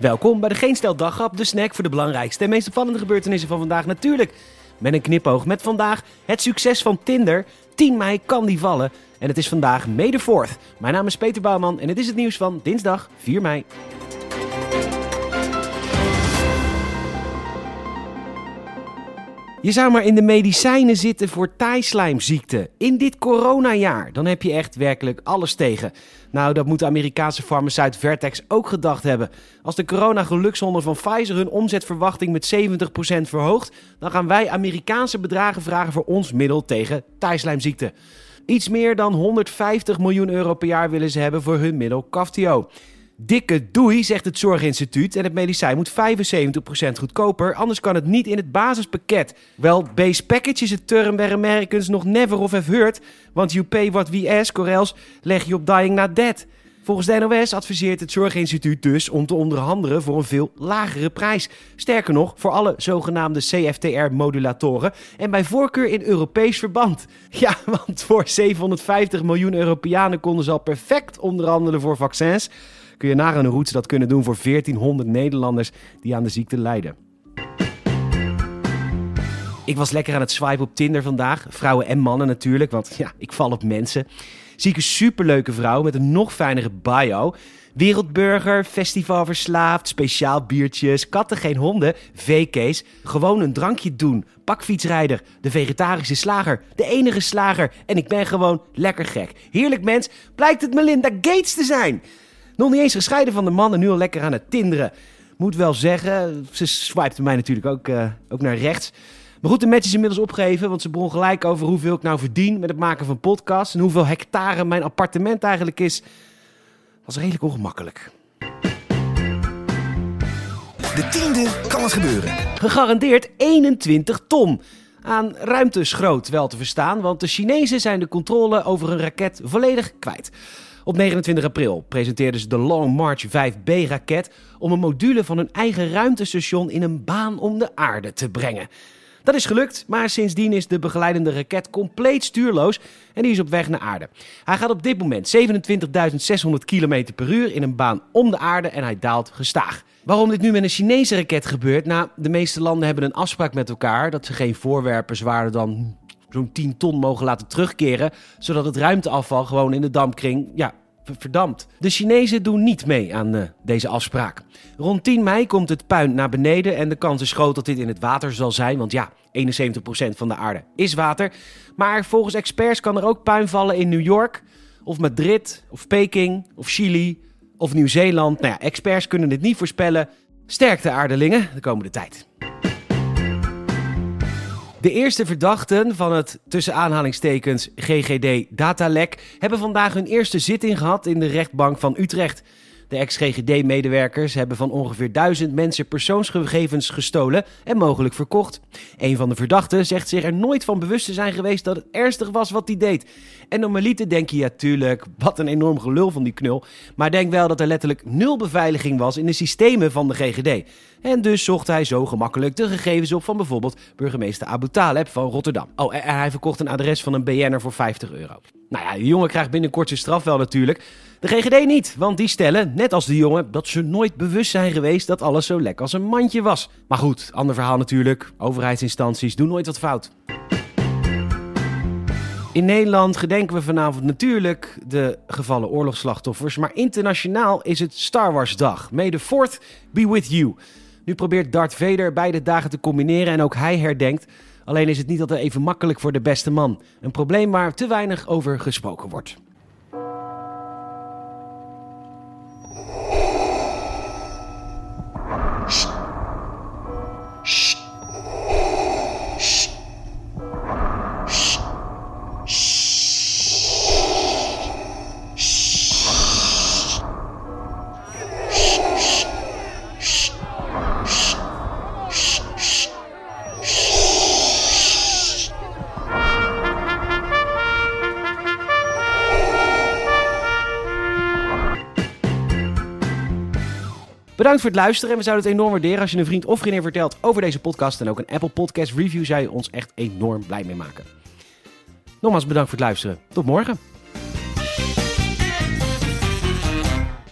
Welkom bij de Geen Stel Daggrap, de snack voor de belangrijkste en meest opvallende gebeurtenissen van vandaag. Natuurlijk met een knipoog met vandaag het succes van Tinder. 10 mei kan die vallen en het is vandaag May the 4th. Mijn naam is Peter Bouwman en het is het nieuws van dinsdag 4 mei. Je zou maar in de medicijnen zitten voor taaislijmziekte. In dit coronajaar, dan heb je echt werkelijk alles tegen. Nou, dat moet de Amerikaanse farmaceut Vertex ook gedacht hebben. Als de corona-gelukshonden van Pfizer hun omzetverwachting met 70% verhoogt, dan gaan wij Amerikaanse bedragen vragen voor ons middel tegen taaislijmziekte. Iets meer dan 150 miljoen euro per jaar willen ze hebben voor hun middel Kaftio. Dikke doei, zegt het Zorginstituut. En het medicijn moet 75% goedkoper, anders kan het niet in het basispakket. Wel, base package is het term where Americans nog never of have heard. Want you pay what we ask, or else leg je op dying not dead. Volgens de NOS adviseert het Zorginstituut dus om te onderhandelen voor een veel lagere prijs. Sterker nog, voor alle zogenaamde CFTR-modulatoren en bij voorkeur in Europees verband. Ja, want voor 750 miljoen Europeanen konden ze al perfect onderhandelen voor vaccins kun je nagaan hoe dat kunnen doen voor 1400 Nederlanders die aan de ziekte lijden. Ik was lekker aan het swipen op Tinder vandaag. Vrouwen en mannen natuurlijk, want ja, ik val op mensen. Zie ik een superleuke vrouw met een nog fijnere bio. Wereldburger, festivalverslaafd, speciaal biertjes, katten geen honden, VK's, gewoon een drankje doen, pakfietsrijder, de vegetarische slager, de enige slager en ik ben gewoon lekker gek. Heerlijk mens, blijkt het Melinda Gates te zijn. Nog niet eens gescheiden van de man en nu al lekker aan het tinderen. Moet wel zeggen, ze swipte mij natuurlijk ook, uh, ook naar rechts. Maar goed, de match is inmiddels opgegeven, want ze begon gelijk over hoeveel ik nou verdien met het maken van podcasts en hoeveel hectare mijn appartement eigenlijk is. was redelijk ongemakkelijk. De tiende kan het gebeuren. Gegarandeerd 21 ton. Aan ruimteschroot wel te verstaan, want de Chinezen zijn de controle over hun raket volledig kwijt. Op 29 april presenteerden ze de Long March 5B-raket om een module van hun eigen ruimtestation in een baan om de aarde te brengen. Dat is gelukt, maar sindsdien is de begeleidende raket compleet stuurloos en die is op weg naar aarde. Hij gaat op dit moment 27.600 km per uur in een baan om de aarde en hij daalt gestaag. Waarom dit nu met een Chinese raket gebeurt? Nou, de meeste landen hebben een afspraak met elkaar dat ze geen voorwerpen zwaarder dan zo'n 10 ton mogen laten terugkeren, zodat het ruimteafval gewoon in de dampkring ja, verdampt. De Chinezen doen niet mee aan uh, deze afspraak. Rond 10 mei komt het puin naar beneden en de kans is groot dat dit in het water zal zijn, want ja, 71% van de aarde is water. Maar volgens experts kan er ook puin vallen in New York, of Madrid, of Peking, of Chili, of Nieuw-Zeeland. Nou ja, experts kunnen dit niet voorspellen. Sterkte aardelingen de komende tijd. De eerste verdachten van het tussen aanhalingstekens GGD datalek hebben vandaag hun eerste zitting gehad in de rechtbank van Utrecht. De ex-GGD-medewerkers hebben van ongeveer duizend mensen persoonsgegevens gestolen en mogelijk verkocht. Een van de verdachten zegt zich er nooit van bewust te zijn geweest dat het ernstig was wat hij deed. En normaliter denk je ja, tuurlijk, wat een enorm gelul van die knul. Maar denk wel dat er letterlijk nul beveiliging was in de systemen van de GGD. En dus zocht hij zo gemakkelijk de gegevens op van bijvoorbeeld burgemeester Abu Taleb van Rotterdam. Oh, en hij verkocht een adres van een BN'er voor 50 euro. Nou ja, de jongen krijgt binnenkort zijn straf wel natuurlijk. De GGD niet, want die stellen, net als de jongen, dat ze nooit bewust zijn geweest dat alles zo lekker als een mandje was. Maar goed, ander verhaal natuurlijk. Overheidsinstanties doen nooit wat fout. In Nederland gedenken we vanavond natuurlijk de gevallen oorlogsslachtoffers. Maar internationaal is het Star Wars Dag. May the 4th be with you. Nu probeert Darth Vader beide dagen te combineren en ook hij herdenkt. Alleen is het niet altijd even makkelijk voor de beste man. Een probleem waar te weinig over gesproken wordt. Bedankt voor het luisteren en we zouden het enorm waarderen als je een vriend of vriendin vertelt over deze podcast. En ook een Apple Podcast review zou je ons echt enorm blij mee maken. Nogmaals bedankt voor het luisteren. Tot morgen.